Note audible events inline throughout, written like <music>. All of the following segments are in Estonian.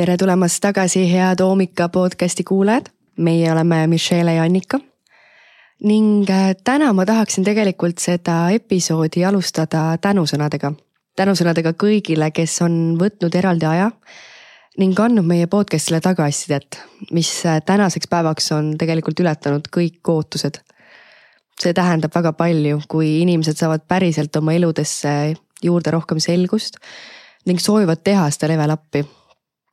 tere tulemast tagasi, head Oomika podcasti kuulajad. meie oleme Michelle ja Annika. ning äh, täna ma tahaksin tegelikult seda episoodi alustada tänusõnadega. tänusõnadega kõigile, kes on võtnud eraldi aja ning andnud meie podcast'ile tagasisidet, mis äh, tänaseks päevaks on tegelikult ületanud kõik ootused. see tähendab väga palju, kui inimesed saavad päriselt oma eludesse juurde rohkem selgust ning soovivad teha seda level up'i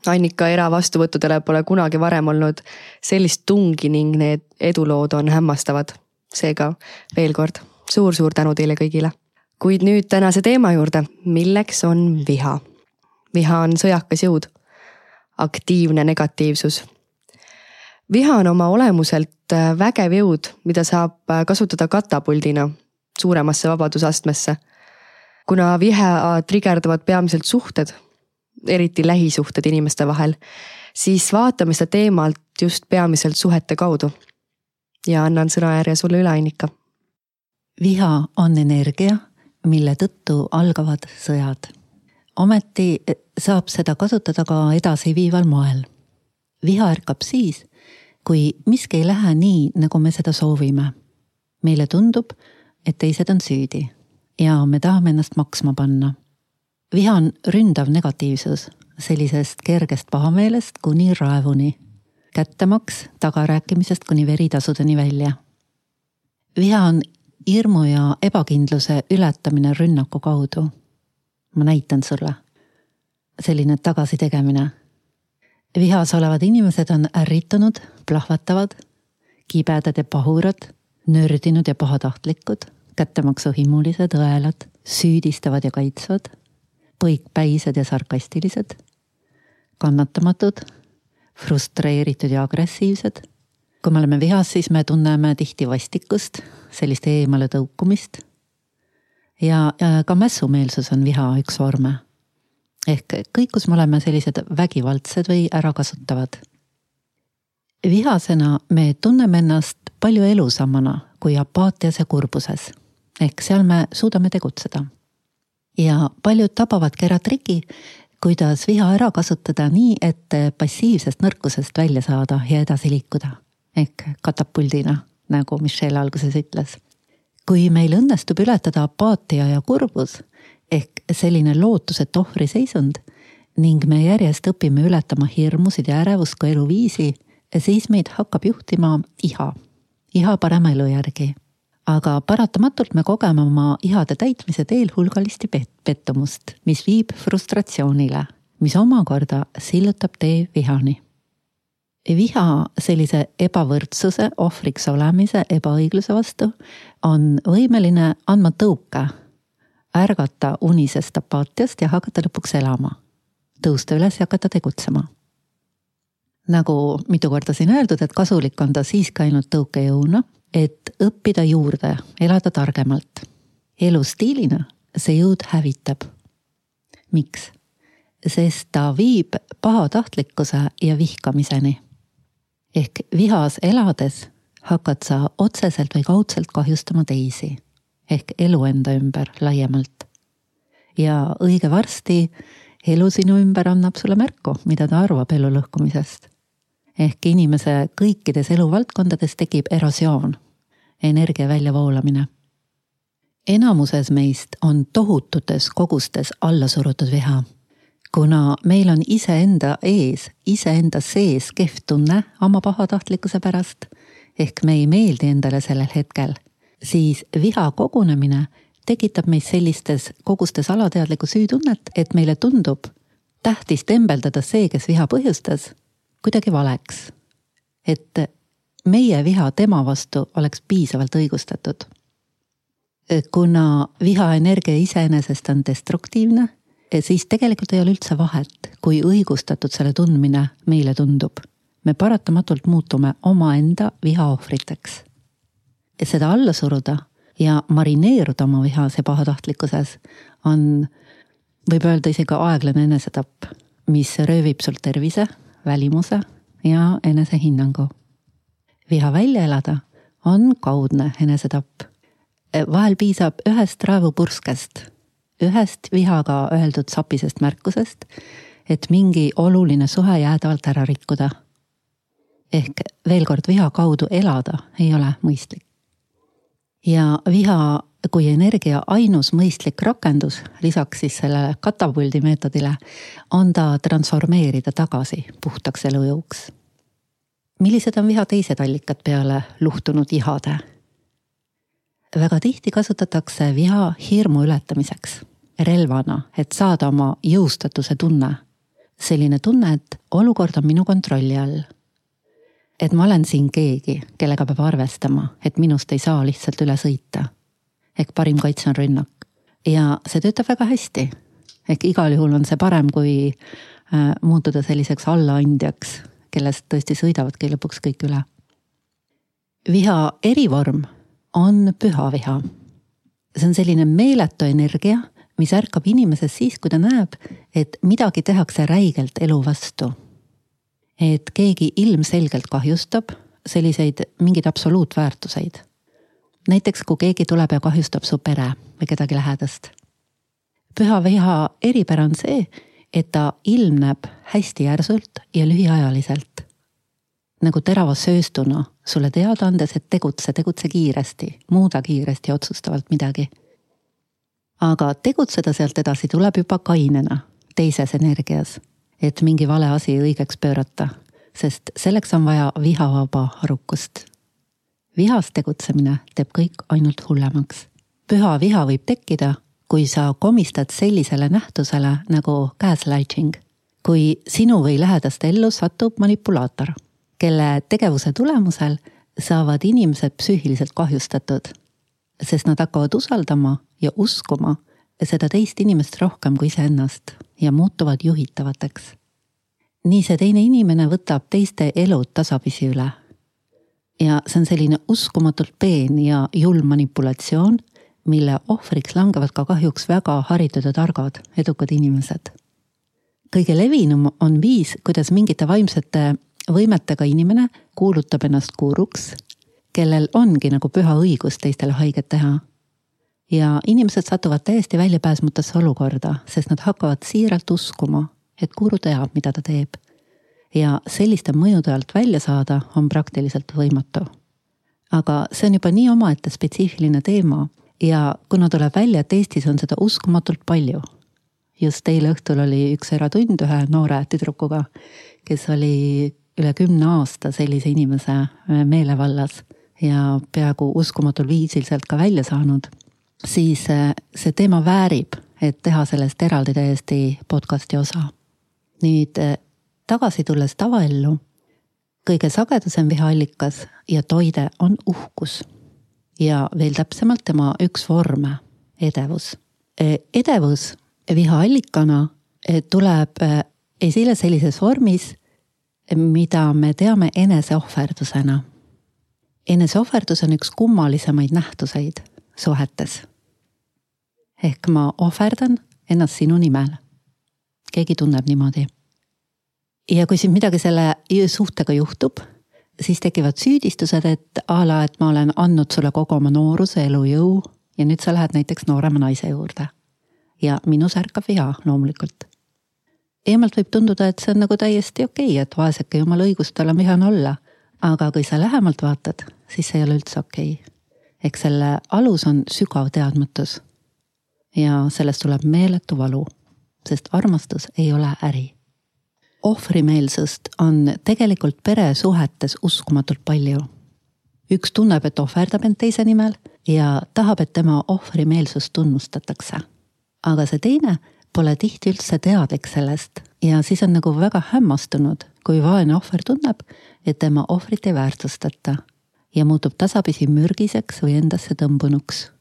Annika eravastuvõttudele pole kunagi varem olnud sellist tungi ning need edulood on hämmastavad. seega veel kord suur-suur tänu teile kõigile. kuid nüüd tänase teema juurde, milleks on viha. viha on sõjakas jõud, aktiivne negatiivsus. viha on oma olemuselt vägev jõud, mida saab kasutada katapuldina suuremasse vabadusastmesse. kuna viha trigerdavad peamiselt suhted eriti lähisuhted inimeste vahel, siis vaatame seda teemalt just peamiselt suhete kaudu. ja annan sõnajärje sulle üle, Annika. viha on energia, mille tõttu algavad sõjad. ometi saab seda kasutada ka edasiviival moel. viha ärkab siis, kui miski ei lähe nii, nagu me seda soovime. meile tundub, et teised on süüdi ja me tahame ennast maksma panna viha on ründav negatiivsus sellisest kergest pahameelest kuni raevuni, kättemaks tagarääkimisest kuni veritasudeni välja. viha on hirmu ja ebakindluse ületamine rünnaku kaudu. ma näitan sulle. selline tagasitegemine. vihas olevad inimesed on ärritunud, plahvatavad, kibedad ja pahurad, nördinud ja pahatahtlikud, kättemaksuhimulised, õelad, süüdistavad ja kaitsvad põikpäised ja sarkastilised, kannatamatud, frustreeritud ja agressiivsed. kui me oleme vihas, siis me tunneme tihti vastikust, sellist eemale tõukumist. ja, ja ka mässumeelsus on viha üks vorme. ehk kõik, kus me oleme sellised vägivaldsed või ärakasutavad. vihasena me tunneme ennast palju elusamana kui apaatias ja kurbuses. ehk seal me suudame tegutseda ja paljud tabavadki ära triki, kuidas viha ära kasutada nii, et passiivsest nõrkusest välja saada ja edasi liikuda. ehk katapuldina, nagu Michelle alguses ütles. kui meil õnnestub ületada apaatia ja kurbus ehk selline lootusetu ohvriseisund ning me järjest õpime ületama hirmusid ja ärevust kui eluviisi, siis meid hakkab juhtima iha, iha parema elu järgi aga paratamatult me kogeme oma ihade täitmise teel hulgalisti pettumust, mis viib frustratsioonile, mis omakorda sillutab tee vihani. viha sellise ebavõrdsuse, ohvriks olemise, ebaõigluse vastu on võimeline andma tõuke, ärgata unisest apaatiast ja hakata lõpuks elama, tõusta üles ja hakata tegutsema nagu mitu korda siin öeldud, et kasulik on ta siiski ainult tõukejõuna et õppida juurde, elada targemalt. elustiilina see jõud hävitab. miks? sest ta viib pahatahtlikkuse ja vihkamiseni. ehk vihas elades hakkad sa otseselt või kaudselt kahjustama teisi ehk elu enda ümber laiemalt. ja õige varsti elu sinu ümber annab sulle märku, mida ta arvab elu lõhkumisest ehk inimese kõikides eluvaldkondades tekib erosioon energia väljavoolamine. enamuses meist on tohututes kogustes alla surutud viha. kuna meil on iseenda ees, iseenda sees kehv tunne oma pahatahtlikkuse pärast ehk me ei meeldi endale sellel hetkel, siis viha kogunemine tekitab meis sellistes kogustes alateadlikku süütunnet, et meile tundub tähtis tembeldada see, kes viha põhjustas, kuidagi valeks. et meie viha tema vastu oleks piisavalt õigustatud. kuna viha energia iseenesest on destruktiivne, siis tegelikult ei ole üldse vahet, kui õigustatud selle tundmine meile tundub. me paratamatult muutume omaenda viha ohvriteks. seda alla suruda ja marineeruda oma vihas ja pahatahtlikkuses on, võib öelda isegi aeglane enesetapp, mis röövib sult tervise, välimuse ja enesehinnangu viha välja elada, on kaudne enesetapp. vahel piisab ühest raevupurskest, ühest vihaga öeldud sapisest märkusest, et mingi oluline suhe jäädavalt ära rikkuda. ehk veel kord, viha kaudu elada ei ole mõistlik. ja viha kui energia ainus mõistlik rakendus, lisaks siis sellele katapuldi meetodile, on ta transformeerida tagasi puhtaks elujõuks. millised on viha teised allikad peale luhtunud ihade? väga tihti kasutatakse viha hirmu ületamiseks, relvana, et saada oma jõustatuse tunne. selline tunne, et olukord on minu kontrolli all. et ma olen siin keegi, kellega peab arvestama, et minust ei saa lihtsalt üle sõita ehk parim kaitse on rünnak. ja see töötab väga hästi. ehk igal juhul on see parem, kui äh, muutuda selliseks allaandjaks, kellest tõesti sõidavadki lõpuks kõik üle. viha erivorm on püha viha. see on selline meeletu energia, mis ärkab inimeses siis, kui ta näeb, et midagi tehakse räigelt elu vastu. et keegi ilmselgelt kahjustab selliseid mingeid absoluutväärtuseid näiteks kui keegi tuleb ja kahjustab su pere või kedagi lähedast. püha viha eripära on see, et ta ilmneb hästi järsult ja lühiajaliselt. nagu terava sööstuna sulle teada andes, et tegutse, tegutse kiiresti, muuda kiiresti otsustavalt midagi. aga tegutseda sealt edasi tuleb juba kainena, teises energias, et mingi vale asi õigeks pöörata, sest selleks on vaja vihavaba arukust vihas tegutsemine teeb kõik ainult hullemaks. püha viha võib tekkida, kui sa komistad sellisele nähtusele nagu gaslighting. kui sinu või lähedaste ellu satub manipulaator, kelle tegevuse tulemusel saavad inimesed psüühiliselt kahjustatud, sest nad hakkavad usaldama ja uskuma seda teist inimest rohkem kui iseennast ja muutuvad juhitavateks. nii see teine inimene võtab teiste elud tasapisi üle ja see on selline uskumatult peen ja julm manipulatsioon, mille ohvriks langevad ka kahjuks väga haritud ja targad, edukad inimesed. kõige levinum on viis, kuidas mingite vaimsete võimetega inimene kuulutab ennast guuruks, kellel ongi nagu püha õigus teistele haiget teha. ja inimesed satuvad täiesti väljapääsmatusse olukorda, sest nad hakkavad siiralt uskuma, et guru teab, mida ta teeb ja selliste mõjude alt välja saada on praktiliselt võimatu. aga see on juba nii omaette spetsiifiline teema ja kuna tuleb välja, et Eestis on seda uskumatult palju. just eile õhtul oli üks eratund ühe noore tüdrukuga, kes oli üle kümne aasta sellise inimese meelevallas ja peaaegu uskumatul viisil sealt ka välja saanud, siis äh, see teema väärib, et teha sellest eraldi täiesti podcast'i osa. nüüd äh, tagasi tulles tavaellu, kõige sagedasem vihaallikas ja toide on uhkus. ja veel täpsemalt tema üks vorme, edevus. E, edevus vihaallikana e, tuleb e, esile sellises vormis, mida me teame eneseohverdusena. eneseohverdus on üks kummalisemaid nähtuseid suhetes. ehk ma ohverdan ennast sinu nimel. keegi tunneb niimoodi ja kui siin midagi selle suhtega juhtub, siis tekivad süüdistused, et a la, et ma olen andnud sulle kogu oma nooruse, elujõu ja nüüd sa lähed näiteks noorema naise juurde. ja minus ärkab viha loomulikult. eemalt võib tunduda, et see on nagu täiesti okei okay,, et vaeseke jumal õigus, tal on vihane olla. aga kui sa lähemalt vaatad, siis see ei ole üldse okei okay.. ehk selle alus on sügav teadmatus. ja sellest tuleb meeletu valu, sest armastus ei ole äri ohvrimeelsust on tegelikult peresuhetes uskumatult palju. üks tunneb, et ohverdab end teise nimel ja tahab, et tema ohvrimeelsust tunnustatakse. aga see teine pole tihti üldse teadlik sellest ja siis on nagu väga hämmastunud, kui vaene ohver tunneb, et tema ohvrit ei väärtustata ja muutub tasapisi mürgiseks või endasse tõmbunuks.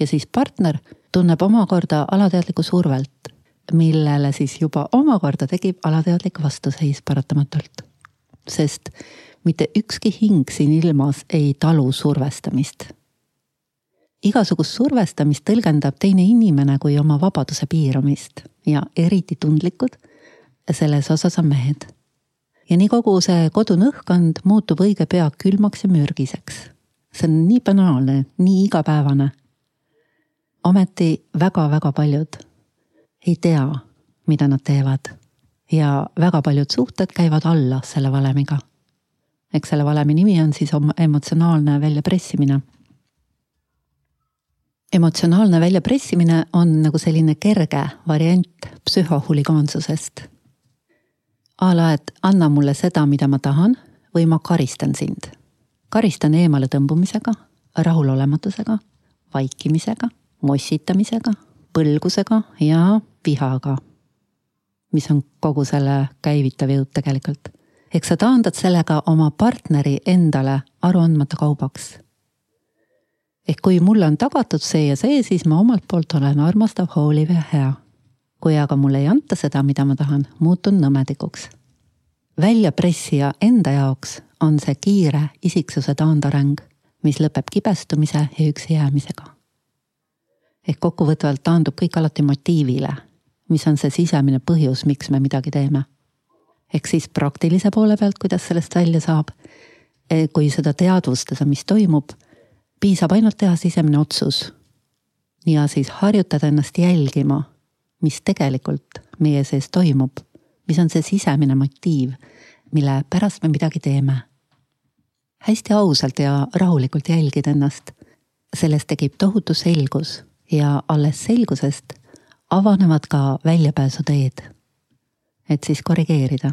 ja siis partner tunneb omakorda alateadlikku survet millele siis juba omakorda tekib alateadlik vastuseis paratamatult. sest mitte ükski hing siin ilmas ei talu survestamist. igasugust survestamist tõlgendab teine inimene kui oma vabaduse piiramist ja eriti tundlikud selles osas on mehed. ja nii kogu see kodune õhkkond muutub õige pea külmaks ja mürgiseks. see on nii banaalne, nii igapäevane. ometi väga-väga paljud ei tea, mida nad teevad. ja väga paljud suhted käivad alla selle valemiga. eks selle valemi nimi on siis emotsionaalne väljapressimine. emotsionaalne väljapressimine on nagu selline kerge variant psühhohuligaansusest. a la, et anna mulle seda, mida ma tahan või ma karistan sind. karistan eemale tõmbumisega, rahulolematusega, vaikimisega, mossitamisega, põlgusega ja vihaga mis on kogu selle käivitav jõud tegelikult. eks sa taandad sellega oma partneri endale aruandmata kaubaks. ehk kui mulle on tagatud see ja see, siis ma omalt poolt olen armastav, hooliv ja hea. kui aga mulle ei anta seda, mida ma tahan, muutun nõmedikuks. väljapressija enda jaoks on see kiire isiksuse taandareng, mis lõpeb kibestumise ja üksi jäämisega. Ehk kokkuvõtvalt taandub kõik alati motiivile mis on see sisemine põhjus, miks me midagi teeme. ehk siis praktilise poole pealt, kuidas sellest välja saab. E, kui seda teadvustada, mis toimub, piisab ainult teha sisemine otsus. ja siis harjutada ennast jälgima, mis tegelikult meie sees toimub, mis on see sisemine motiiv, mille pärast me midagi teeme. hästi ausalt ja rahulikult jälgida ennast, sellest tekib tohutu selgus ja alles selgusest avanevad ka väljapääsuteed. et siis korrigeerida.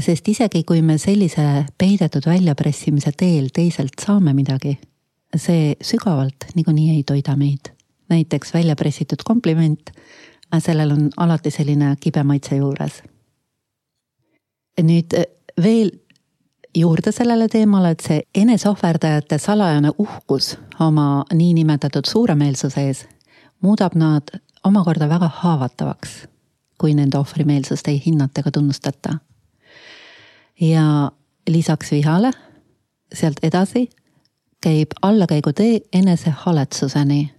sest isegi kui me sellise peidetud väljapressimise teel teiselt saame midagi, see sügavalt niikuinii ei toida meid. näiteks välja pressitud kompliment, sellel on alati selline kibe maitse juures. nüüd veel juurde sellele teemale, et see eneseohverdajate salajane uhkus oma niinimetatud suuremeelsuse ees muudab nad omakorda väga haavatavaks, kui nende ohvrimeelsust ei hinnata ega tunnustata. ja lisaks vihale sealt edasi käib allakäigutee enesehaletsuseni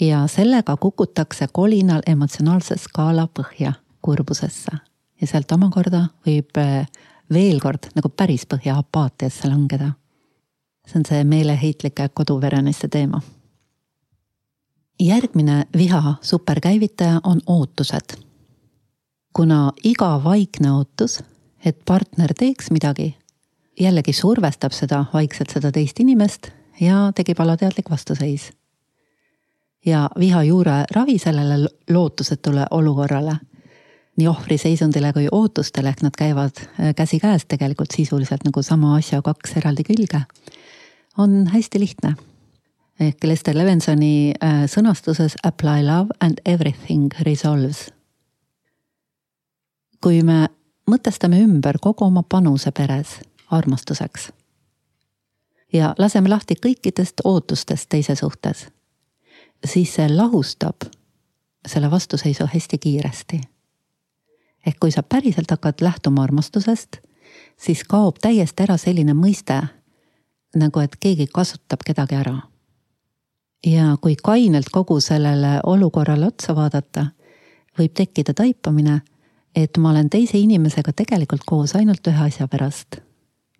ja sellega kukutakse kolinal emotsionaalse skaala põhja kurbusesse ja sealt omakorda võib veel kord nagu päris põhja apaatiasse langeda. see on see meeleheitlike koduvereniste teema järgmine viha superkäivitaja on ootused. kuna iga vaikne ootus, et partner teeks midagi, jällegi survestab seda vaikselt seda teist inimest ja tekib alateadlik vastuseis. ja viha juure ravi sellele lootusetule olukorrale, nii ohvri seisundile kui ootustele, ehk nad käivad äh, käsikäes tegelikult sisuliselt nagu sama asja kaks eraldi külge, on hästi lihtne ehk Lester Levensoni äh, sõnastuses apply love and everything resolves. kui me mõtestame ümber kogu oma panuse peres armastuseks ja laseme lahti kõikidest ootustest teise suhtes, siis see lahustab selle vastuseisu hästi kiiresti. Ehk kui sa päriselt hakkad lähtuma armastusest, siis kaob täiesti ära selline mõiste nagu, et keegi kasutab kedagi ära ja kui kainelt kogu sellele olukorrale otsa vaadata, võib tekkida taipamine, et ma olen teise inimesega tegelikult koos ainult ühe asja pärast.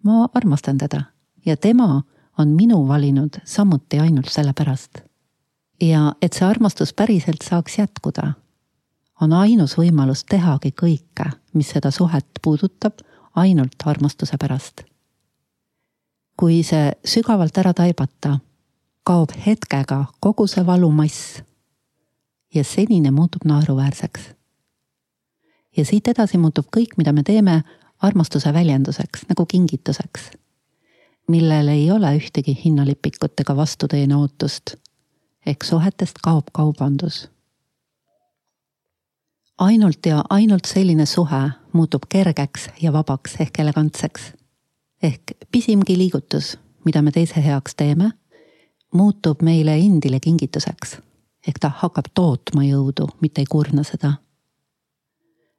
ma armastan teda ja tema on minu valinud samuti ainult sellepärast. ja et see armastus päriselt saaks jätkuda, on ainus võimalus tehagi kõike, mis seda suhet puudutab, ainult armastuse pärast. kui see sügavalt ära taibata kaob hetkega kogu see valumass ja senine muutub naeruväärseks. ja siit edasi muutub kõik, mida me teeme, armastuse väljenduseks nagu kingituseks, millel ei ole ühtegi hinnalipikut ega vastuteene ootust. ehk suhetest kaob kaubandus. Ainult ja ainult selline suhe muutub kergeks ja vabaks ehk elegantseks. ehk pisimgi liigutus, mida me teise heaks teeme muutub meile endile kingituseks. ehk ta hakkab tootma jõudu, mitte ei kurna seda.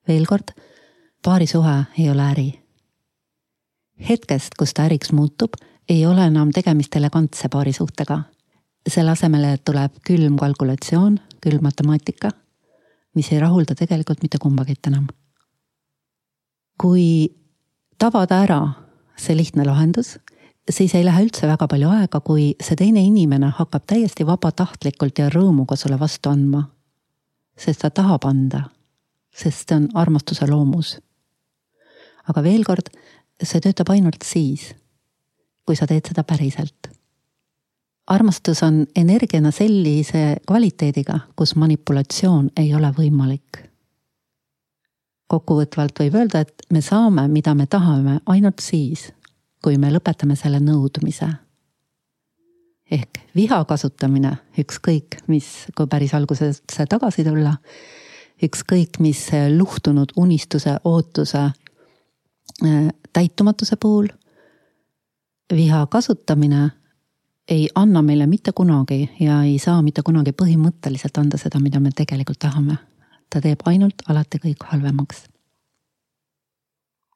veel kord, paarisuhe ei ole äri. hetkest, kus ta äriks muutub, ei ole enam tegemist elegantse paarisuhtega. selle asemele tuleb külm kalkulatsioon, külm matemaatika, mis ei rahulda tegelikult mitte kumbagi enam. kui tabada ära see lihtne lahendus siis ei lähe üldse väga palju aega, kui see teine inimene hakkab täiesti vabatahtlikult ja rõõmuga sulle vastu andma. sest ta tahab anda. sest see on armastuse loomus. aga veel kord, see töötab ainult siis, kui sa teed seda päriselt. Armastus on energiana sellise kvaliteediga, kus manipulatsioon ei ole võimalik. kokkuvõtvalt võib öelda, et me saame, mida me tahame, ainult siis, kui me lõpetame selle nõudmise ehk viha kasutamine, ükskõik mis, kui päris algusesse tagasi tulla, ükskõik mis luhtunud unistuse, ootuse äh, täitumatuse puhul. viha kasutamine ei anna meile mitte kunagi ja ei saa mitte kunagi põhimõtteliselt anda seda, mida me tegelikult tahame. ta teeb ainult alati kõik halvemaks.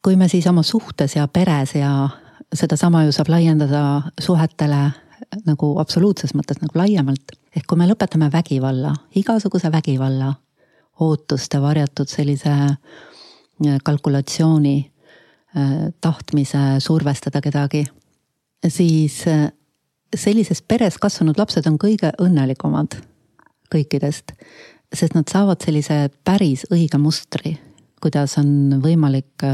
kui me siis oma suhtes ja peres ja sedasama ju saab laiendada suhetele nagu absoluutses mõttes nagu laiemalt. ehk kui me lõpetame vägivalla, igasuguse vägivalla, ootuste varjatud sellise äh, kalkulatsiooni, äh, tahtmise survestada kedagi, siis äh, sellises peres kasvanud lapsed on kõige õnnelikumad kõikidest, sest nad saavad sellise päris õige mustri, kuidas on võimalik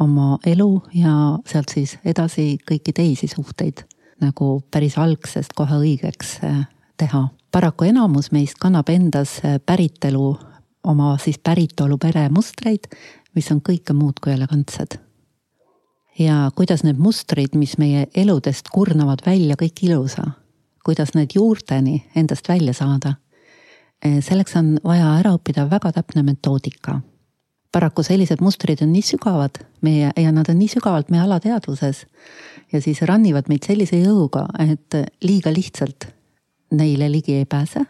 oma elu ja sealt siis edasi kõiki teisi suhteid nagu päris algsest kohe õigeks äh, teha. paraku enamus meist kannab endas äh, päritolu, oma siis päritolu pere mustreid, mis on kõike muud kui elegantsed. Ja kuidas need mustrid, mis meie eludest kurnavad välja kõik ilusa, kuidas need juurteni endast välja saada, äh, selleks on vaja ära õppida väga täpne metoodika paraku sellised mustrid on nii sügavad meie ja nad on nii sügavalt meie alateadvuses ja siis rannivad meid sellise jõuga, et liiga lihtsalt neile ligi ei pääse.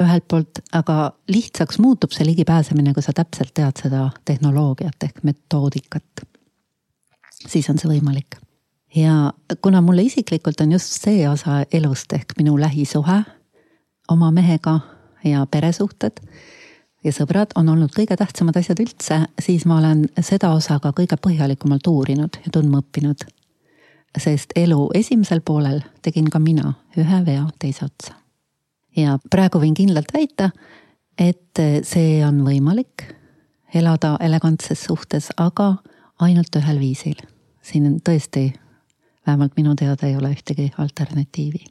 ühelt poolt, aga lihtsaks muutub see ligipääsemine, kui sa täpselt tead seda tehnoloogiat ehk metoodikat. Siis on see võimalik. ja kuna mulle isiklikult on just see osa elust ehk minu lähisuhe oma mehega ja peresuhted ja sõbrad on olnud kõige tähtsamad asjad üldse, siis ma olen seda osa ka kõige põhjalikumalt uurinud ja tundma õppinud sest elu esimesel poolel tegin ka mina ühe vea teise otsa. ja praegu võin kindlalt väita, et see on võimalik elada elegantses suhtes, aga ainult ühel viisil. siin on tõesti, vähemalt minu teada ei ole ühtegi alternatiivi.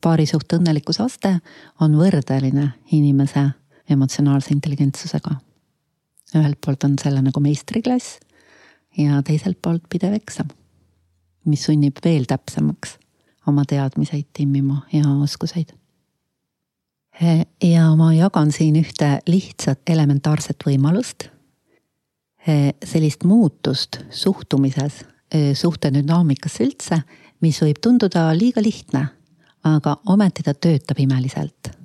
paarisuhte õnnelikusaste on võrdeline inimese emotsionaalse intelligentsusega. ühelt poolt on selle nagu meistriklass ja teiselt poolt pidev eksam mis sunnib veel täpsemaks oma teadmiseid timmima ja oskuseid. ja ma jagan siin ühte lihtsat elementaarset võimalust. Sellist muutust suhtumises, suhte dünaamikasse üldse, mis võib tunduda liiga lihtne, aga ometi ta töötab imeliselt.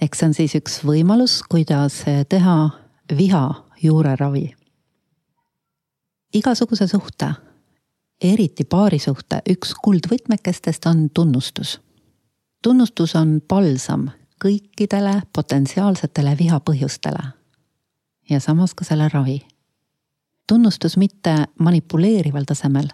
eks see on siis üks võimalus, kuidas teha viha juureravi. igasuguse suhte eriti paarisuhte üks kuldvõtmekestest on tunnustus. tunnustus on palsam kõikidele potentsiaalsetele vihapõhjustele ja samas ka selle ravi. Tunnustus mitte manipuleerival tasemel,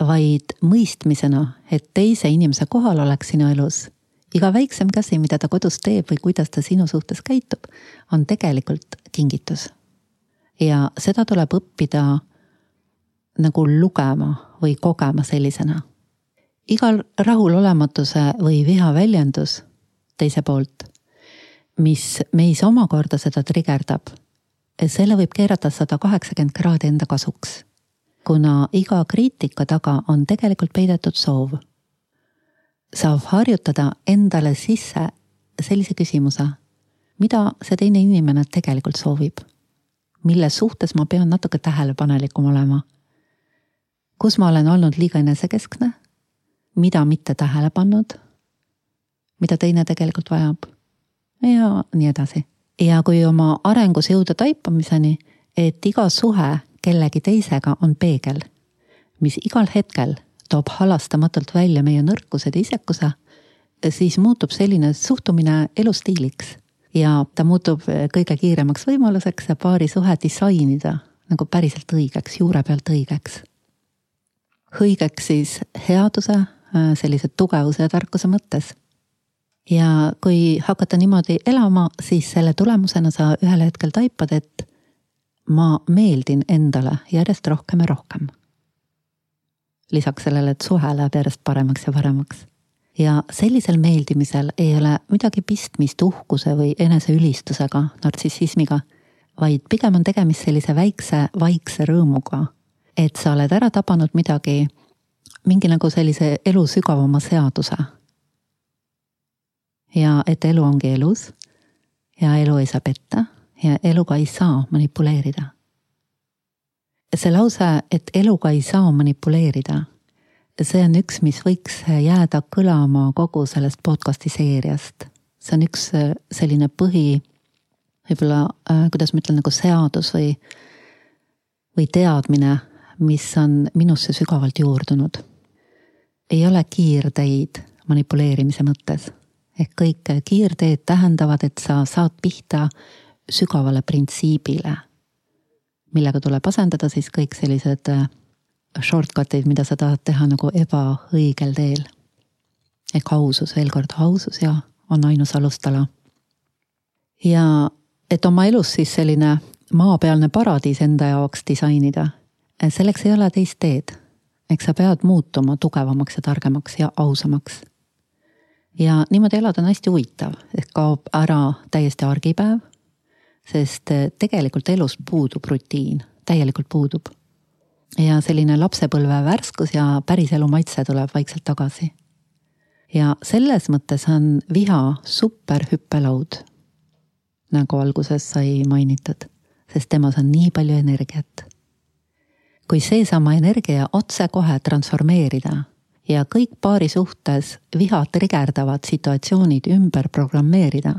vaid mõistmisena, et teise inimese kohalolek sinu elus, iga väiksem käsi, mida ta kodus teeb või kuidas ta sinu suhtes käitub, on tegelikult kingitus. ja seda tuleb õppida nagu lugema või kogema sellisena. igal rahulolematuse või viha väljendus teise poolt, mis meis omakorda seda trigerdab, selle võib keerata sada kaheksakümmend kraadi enda kasuks. kuna iga kriitika taga on tegelikult peidetud soov. saab harjutada endale sisse sellise küsimuse, mida see teine inimene tegelikult soovib mille suhtes ma pean natuke tähelepanelikum olema kus ma olen olnud liiga enesekeskne, mida mitte tähele pannud, mida teine tegelikult vajab ja nii edasi. Ja kui oma arengus jõuda taipamiseni, et iga suhe kellegi teisega on peegel, mis igal hetkel toob halastamatult välja meie nõrkused ja isekuse, siis muutub selline suhtumine elustiiliks ja ta muutub kõige kiiremaks võimaluseks paari suhe disainida nagu päriselt õigeks, juure pealt õigeks õigeks siis headuse, äh, sellise tugevuse ja tarkuse mõttes. Ja kui hakata niimoodi elama, siis selle tulemusena sa ühel hetkel taipad, et ma meeldin endale järjest rohkem ja rohkem. lisaks sellele, et suhe läheb järjest paremaks ja paremaks. ja sellisel meeldimisel ei ole midagi pistmist uhkuse või eneseülistusega, nartsissismiga, vaid pigem on tegemist sellise väikse vaikse rõõmuga, et sa oled ära tabanud midagi, mingi nagu sellise elu sügavama seaduse. Ja et elu ongi elus ja elu ei saa petta ja eluga ei saa manipuleerida. see lause, et eluga ei saa manipuleerida, see on üks, mis võiks jääda kõlama kogu sellest podcast'i seeriast. see on üks äh, selline põhi, võib-olla äh,, kuidas ma ütlen, nagu seadus või, või teadmine, mis on minusse sügavalt juurdunud. ei ole kiirteid manipuleerimise mõttes ehk kõik kiirteed tähendavad, et sa saad pihta sügavale printsiibile, millega tuleb asendada siis kõik sellised äh, shortcut'id, mida sa tahad teha nagu ebaõigel teel. ehk ausus, veel kord, ausus ja on ainus alustala. ja et oma elus siis selline maapealne paradiis enda jaoks disainida, selleks ei ole teist teed. eks sa pead muutuma tugevamaks ja targemaks ja ausamaks. Ja niimoodi elada on hästi huvitav, ehk kaob ära täiesti argipäev sest eh, tegelikult elus puudub rutiin, täielikult puudub. ja selline lapsepõlve värskus ja päriselu maitse tuleb vaikselt tagasi. ja selles mõttes on viha super hüppelaud. nagu alguses sai mainitud, sest temas on nii palju energiat. kui seesama energia otsekohe transformeerida ja kõik paari suhtes viha trigerdavad situatsioonid ümber programmeerida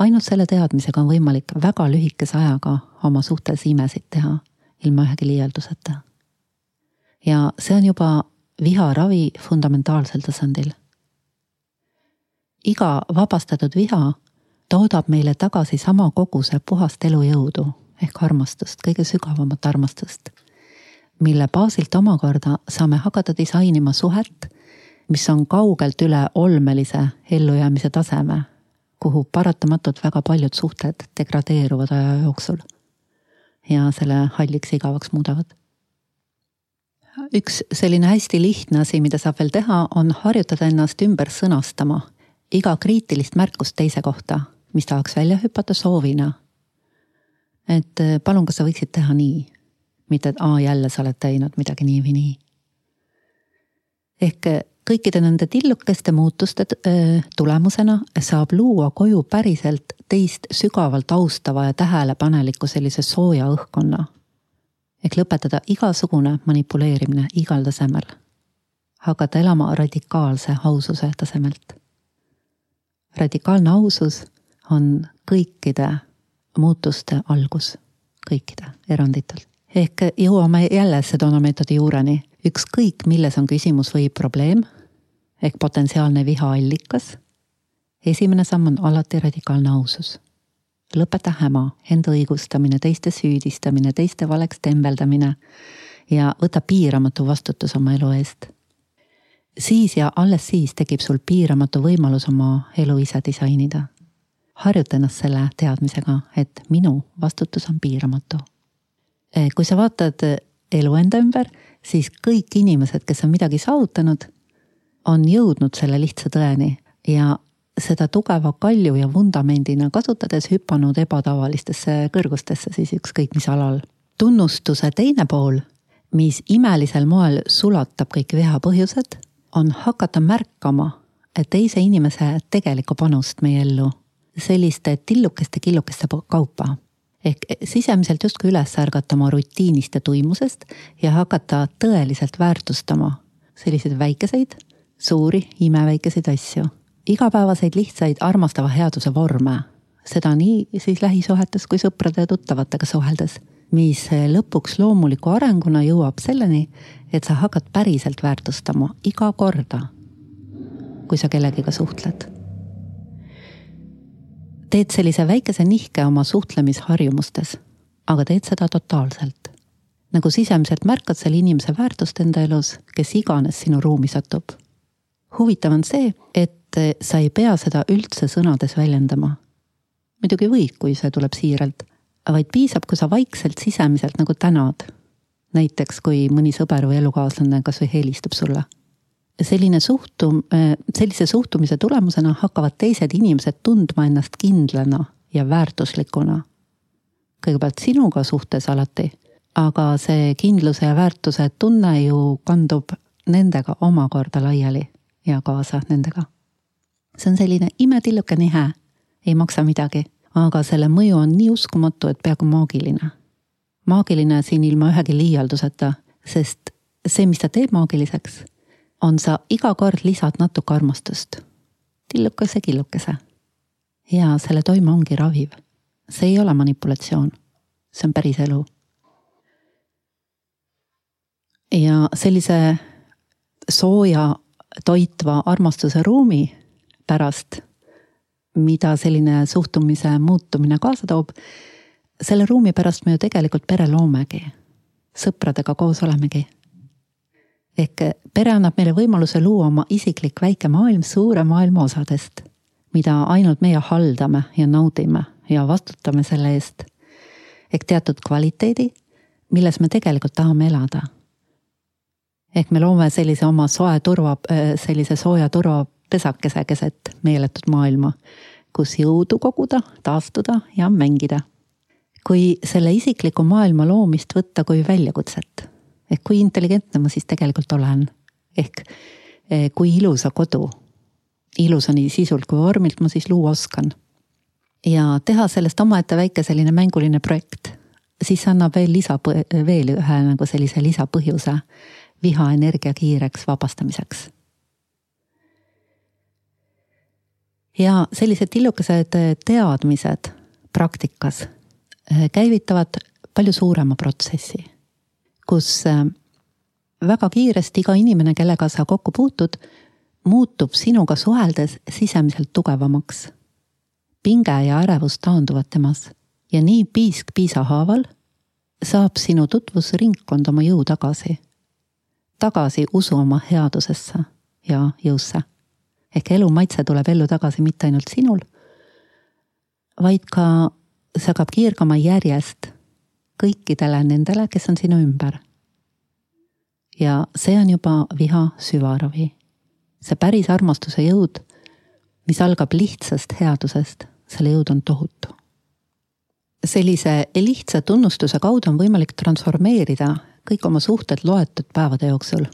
ainult selle teadmisega on võimalik väga lühikese ajaga oma suhtes imesid teha, ilma ühegi liialduseta. ja see on juba viharavi fundamentaalsel tasandil. iga vabastatud viha toodab meile tagasi sama koguse puhast elujõudu ehk armastust, kõige sügavamat armastust, mille baasilt omakorda saame hakata disainima suhet, mis on kaugelt üle olmelise ellujäämise taseme kuhu paratamatult väga paljud suhted degradeeruvad aja jooksul. ja selle halliks igavaks muudavad. üks selline hästi lihtne asi, mida saab veel teha, on harjutada ennast ümber sõnastama iga kriitilist märkust teise kohta, mis tahaks välja hüpata soovina. et eh, palun, kas sa võiksid teha nii, mitte et aa, jälle sa oled teinud midagi nii või nii. ehk eh, kõikide nende tillukeste muutuste äh, tulemusena saab luua koju päriselt teist sügavalt austava ja tähelepaneliku sellise sooja õhkkonna. ehk lõpetada igasugune manipuleerimine igal tasemel. hakata elama radikaalse aususe tasemelt. radikaalne ausus on kõikide muutuste algus, kõikide eranditult. Ehk jõuame jälle Sedona meetodi juureni ükskõik, milles on küsimus või probleem ehk potentsiaalne viha allikas. esimene samm on alati radikaalne ausus. lõpeta häma, enda õigustamine, teiste süüdistamine, teiste valeks tembeldamine ja võta piiramatu vastutus oma elu eest. siis ja alles siis tekib sul piiramatu võimalus oma elu ise disainida. harjuta ennast selle teadmisega, et minu vastutus on piiramatu. Kui sa vaatad elu enda ümber, siis kõik inimesed, kes on midagi saavutanud on jõudnud selle lihtsa tõeni ja seda tugeva kalju ja vundamendina kasutades hüpanud ebatavalistesse kõrgustesse siis ükskõik mis alal. tunnustuse teine pool, mis imelisel moel sulatab kõik viha põhjused, on hakata märkama teise inimese tegelikku panust meie ellu selliste tillukeste killukeste kaupa. Ehk sisemiselt justkui üles ärgata oma rutiinist ja tuimusest ja hakata tõeliselt väärtustama selliseid väikeseid suuri imeväikeseid asju, igapäevaseid lihtsaid armastava headuse vorme, seda nii siis lähisuhetes kui sõprade ja tuttavatega suheldes, mis lõpuks loomuliku arenguna jõuab selleni, et sa hakkad päriselt väärtustama iga korda, kui sa kellegiga suhtled. Teed sellise väikese nihke oma suhtlemisharjumustes, aga teed seda totaalselt nagu sisemiselt märkad selle inimese väärtust enda elus, kes iganes sinu ruumi satub huvitav on see, et sa ei pea seda üldse sõnades väljendama. muidugi võid, kui see tuleb siiralt, vaid piisab, kui sa vaikselt sisemiselt nagu tänad. näiteks kui mõni sõber või elukaaslane kasvõi helistab sulle. Selline suhtum, sellise suhtumise tulemusena hakkavad teised inimesed tundma ennast kindlana ja väärtuslikuna. kõigepealt sinuga suhtes alati, aga see kindluse ja väärtuse tunne ju kandub nendega omakorda laiali ja kaasa nendega. see on selline imetilluke nihe, ei maksa midagi, aga selle mõju on nii uskumatu, et peaaegu maagiline. maagiline siin ilma ühegi liialduseta, sest see, mis ta teeb maagiliseks, on sa iga kord lisad natuke armastust. tillukese, killukese. ja selle toime ongi raviv. see ei ole manipulatsioon, see on päris elu ja sellise sooja toitva armastuse ruumi pärast, mida selline suhtumise muutumine kaasa toob, selle ruumi pärast me ju tegelikult pere loomegi. sõpradega koos olemegi. Ehk pere annab meile võimaluse luua oma isiklik väike maailm suure maailma osadest, mida ainult meie haldame ja naudime ja vastutame selle eest. ehk teatud kvaliteedi, milles me tegelikult tahame elada ehk me loome sellise oma soe turva, äh, sellise sooja turvapesakese keset meeletut maailma, kus jõudu koguda, taastuda ja mängida. kui selle isikliku maailma loomist võtta kui väljakutset, ehk kui intelligentne ma siis tegelikult olen, ehk äh, kui ilusa kodu, ilusa nii sisult kui vormilt ma siis luua oskan. ja teha sellest omaette väike selline mänguline projekt, siis annab veel lisa, veel ühe nagu sellise lisapõhjuse vihaenergia kiireks vabastamiseks. ja sellised tillukesed teadmised praktikas eh, käivitavad palju suurema protsessi, kus eh, väga kiiresti iga inimene, kellega sa kokku puutud, muutub sinuga suheldes sisemiselt tugevamaks. pinge ja ärevus taanduvad temas ja nii piisk piisa haaval saab sinu tutvusringkond oma jõu tagasi tagasi usu oma headusesse ja jõusse. ehk elu maitse tuleb ellu tagasi mitte ainult sinul, vaid ka see hakkab kiirgama järjest kõikidele nendele, kes on sinu ümber. ja see on juba viha süvaravi. see päris armastuse jõud, mis algab lihtsast headusest, selle jõud on tohutu sellise lihtsa tunnustuse kaudu on võimalik transformeerida kõik oma suhted loetud päevade jooksul.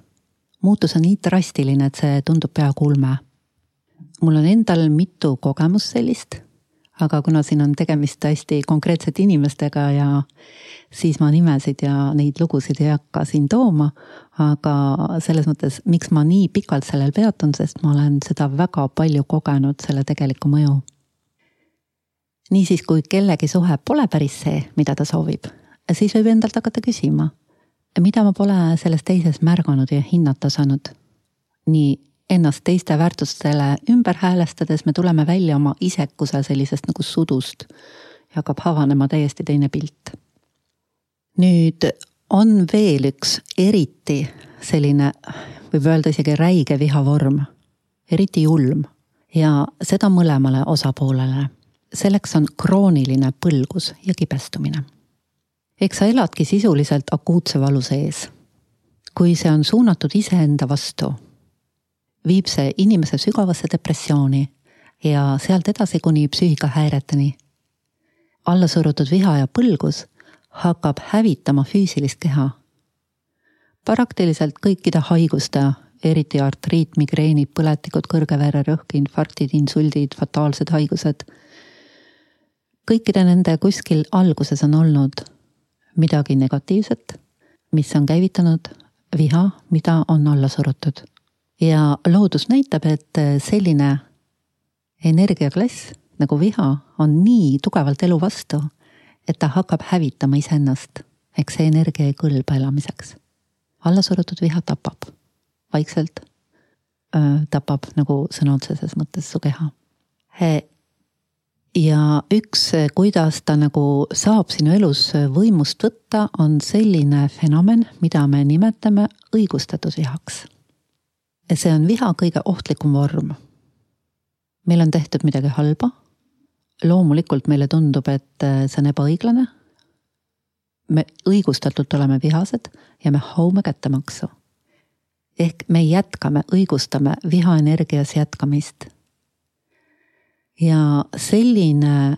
muutus on nii drastiline, et see tundub peaaegu ulme. mul on endal mitu kogemust sellist, aga kuna siin on tegemist hästi konkreetsete inimestega ja siis ma nimesid ja neid lugusid ei hakka siin tooma. aga selles mõttes, miks ma nii pikalt sellel peatun, sest ma olen seda väga palju kogenud, selle tegelikku mõju niisiis, kui kellegi suhe pole päris see, mida ta soovib, siis võib endalt hakata küsima, mida ma pole selles teises märganud ja hinnata osanud. nii ennast teiste väärtustele ümber häälestades me tuleme välja oma isekuse sellisest nagu sudust ja hakkab avanema täiesti teine pilt. nüüd on veel üks eriti selline, võib öelda isegi räige vihavorm, eriti julm ja seda mõlemale osapoolele. selleks on krooniline põlgus ja kibestumine eks sa eladki sisuliselt akuutse valu sees. kui see on suunatud iseenda vastu, viib see inimese sügavasse depressiooni ja sealt edasi kuni psüühikahäireteni. allasurutud viha ja põlgus hakkab hävitama füüsilist keha. praktiliselt kõikide haiguste, eriti artriit, migreenid, põletikud, kõrge vererõhk, infarktid, insuldid, fataalsed haigused. kõikide nende kuskil alguses on olnud midagi negatiivset, mis on käivitanud viha, mida on alla surutud. Ja loodus näitab, et selline energiaklass nagu viha on nii tugevalt elu vastu, et ta hakkab hävitama iseennast. eks see energia ei kõlba elamiseks. allasurutud viha tapab vaikselt, tapab nagu sõna otseses mõttes su keha ja üks, kuidas ta nagu saab sinu elus võimust võtta, on selline fenomen, mida me nimetame õigustatud vihaks. See on viha kõige ohtlikum vorm. meil on tehtud midagi halba. loomulikult meile tundub, et see on ebaõiglane me õigustatult oleme vihased ja me haume kättemaksu. ehk me jätkame, õigustame vihaenergias jätkamist. ja selline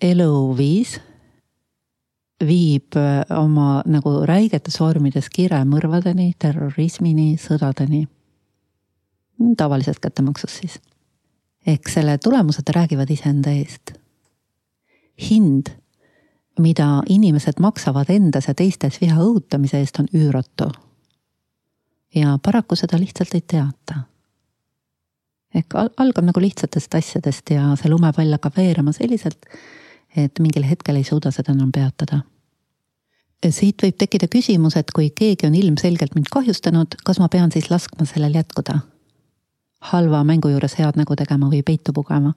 eluviis viib äh, oma nagu räigetes vormides kiremõrvadeni, terrorismini, sõdadeni. Tavalisest kättemaksust siis. ehk selle tulemused räägivad iseenda eest. hind, mida inimesed maksavad endas ja teistes viha õhutamise eest, on üüratu. ja paraku seda lihtsalt ei teata. ehk algab nagu lihtsatest asjadest ja see lumepall hakkab veerema selliselt et mingil hetkel ei suuda seda enam peatada. siit võib tekkida küsimus, et kui keegi on ilmselgelt mind kahjustanud, kas ma pean siis laskma sellel jätkuda? Halva mängu juures head nägu tegema või peitu pugema?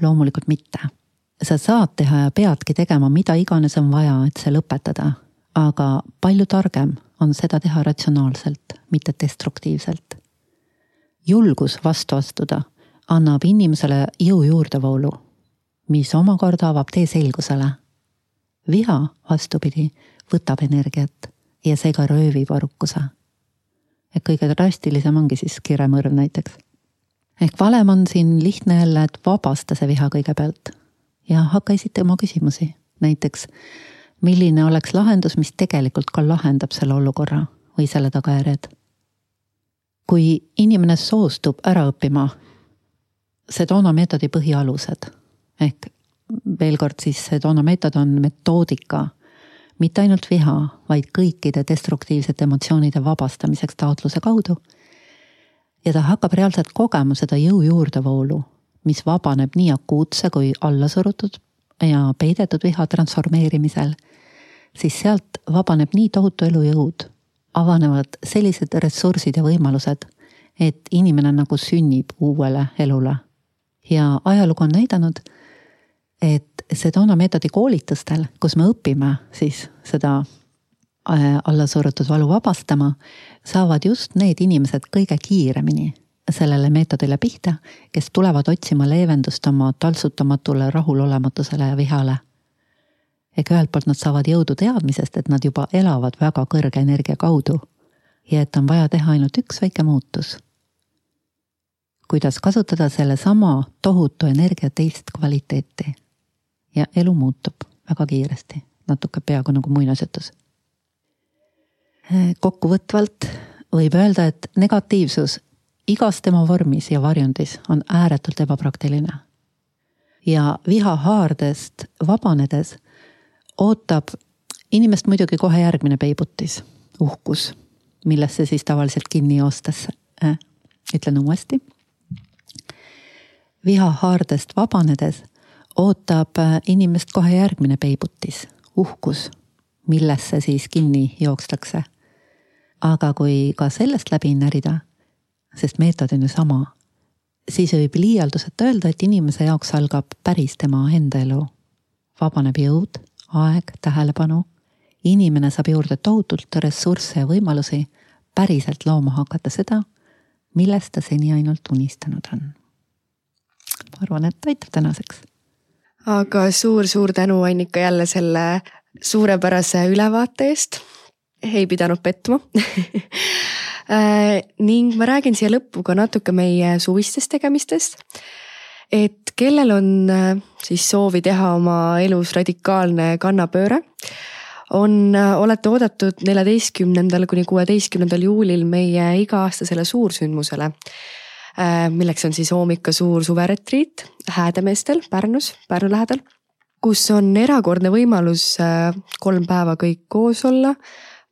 loomulikult mitte. sa saad teha ja peadki tegema mida iganes on vaja, et see lõpetada. aga palju targem on seda teha ratsionaalselt, mitte destruktiivselt. julgus vastu astuda annab inimesele jõu juurdevoolu mis omakorda avab tee selgusele. viha, vastupidi, võtab energiat ja see ka röövib arukuse. Et kõige drastilisem ongi siis kiremõrv näiteks. ehk valem on siin lihtne jälle, et vabasta see viha kõigepealt ja hakka esitama küsimusi, näiteks milline oleks lahendus, mis tegelikult ka lahendab selle olukorra või selle tagajärjed. kui inimene soostub ära õppima Sedona meetodi põhialused ehk veel kord siis see toona meetod on metoodika, mitte ainult viha, vaid kõikide destruktiivsete emotsioonide vabastamiseks taotluse kaudu. ja ta hakkab reaalselt kogema seda jõu juurdevoolu, mis vabaneb nii akuutse kui allasurutud ja peidetud viha transformeerimisel, siis sealt vabaneb nii tohutu elujõud, avanevad sellised ressursid ja võimalused, et inimene nagu sünnib uuele elule. ja ajalugu on näidanud et Sedona meetodi koolitustel, kus me õpime siis seda äh, allasurutud valu vabastama, saavad just need inimesed kõige kiiremini sellele meetodile pihta, kes tulevad otsima leevendust oma taltsutamatule rahulolematusele ja vihale. ehk ühelt poolt nad saavad jõudu teadmisest, et nad juba elavad väga kõrge energia kaudu ja et on vaja teha ainult üks väike muutus. kuidas kasutada sellesama tohutu energia teist kvaliteeti ja elu muutub väga kiiresti, natuke peaaegu nagu muinasjutus. kokkuvõtvalt võib öelda, et negatiivsus igas tema vormis ja varjundis on ääretult ebapraktiline. ja vihahaardest vabanedes ootab inimest muidugi kohe järgmine peibutis, uhkus, millesse siis tavaliselt kinni joostes äh,. ütlen uuesti. vihahaardest vabanedes ootab äh, inimest kohe järgmine peibutis, uhkus, millesse siis kinni jookstakse. aga kui ka sellest läbi närida, sest meetod on ju sama, siis võib liialduseta öelda, et inimese jaoks algab päris tema enda elu. vabaneb jõud, aeg, tähelepanu. inimene saab juurde tohutult ressursse ja võimalusi päriselt looma hakata seda, millest ta seni ainult unistanud on. ma arvan, et aitab tänaseks aga suur-suur tänu, Annika, jälle selle suurepärase ülevaate eest. ei pidanud petma <laughs> äh, ning ma räägin siia lõppu ka natuke meie suvistest tegemistest. et kellel on äh, siis soovi teha oma elus radikaalne kannapööre, on, äh, olete oodatud neljateistkümnendal kuni kuueteistkümnendal juulil meie iga-aastasele suursündmusele milleks on siis Oomika suur suveretriit Häädemeestel Pärnus, Pärnu lähedal, kus on erakordne võimalus äh, kolm päeva kõik koos olla,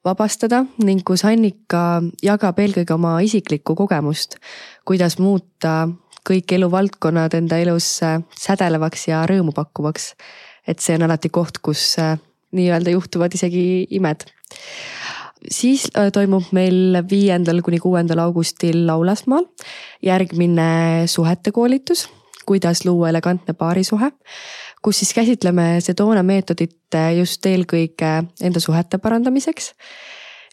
vabastada ning kus Annika jagab eelkõige oma isiklikku kogemust, kuidas muuta kõik eluvaldkonnad enda elus äh, sädelevaks ja rõõmu pakkuvaks. et see on alati koht, kus nii-öelda juhtuvad isegi imed siis äh, toimub meil viiendal kuni kuuendal augustil Laulasmaal järgmine suhete koolitus, kuidas luua elegantne paarisuhe, kus siis käsitleme Sedona meetodit äh, just eelkõige enda suhete parandamiseks.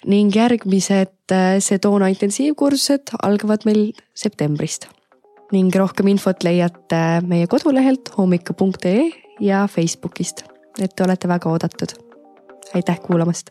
ning järgmised äh, Sedona intensiivkursused algavad meil septembrist. ning rohkem infot leiate meie kodulehelt hommika.ee ja Facebookist, et te olete väga oodatud aitäh kuulamast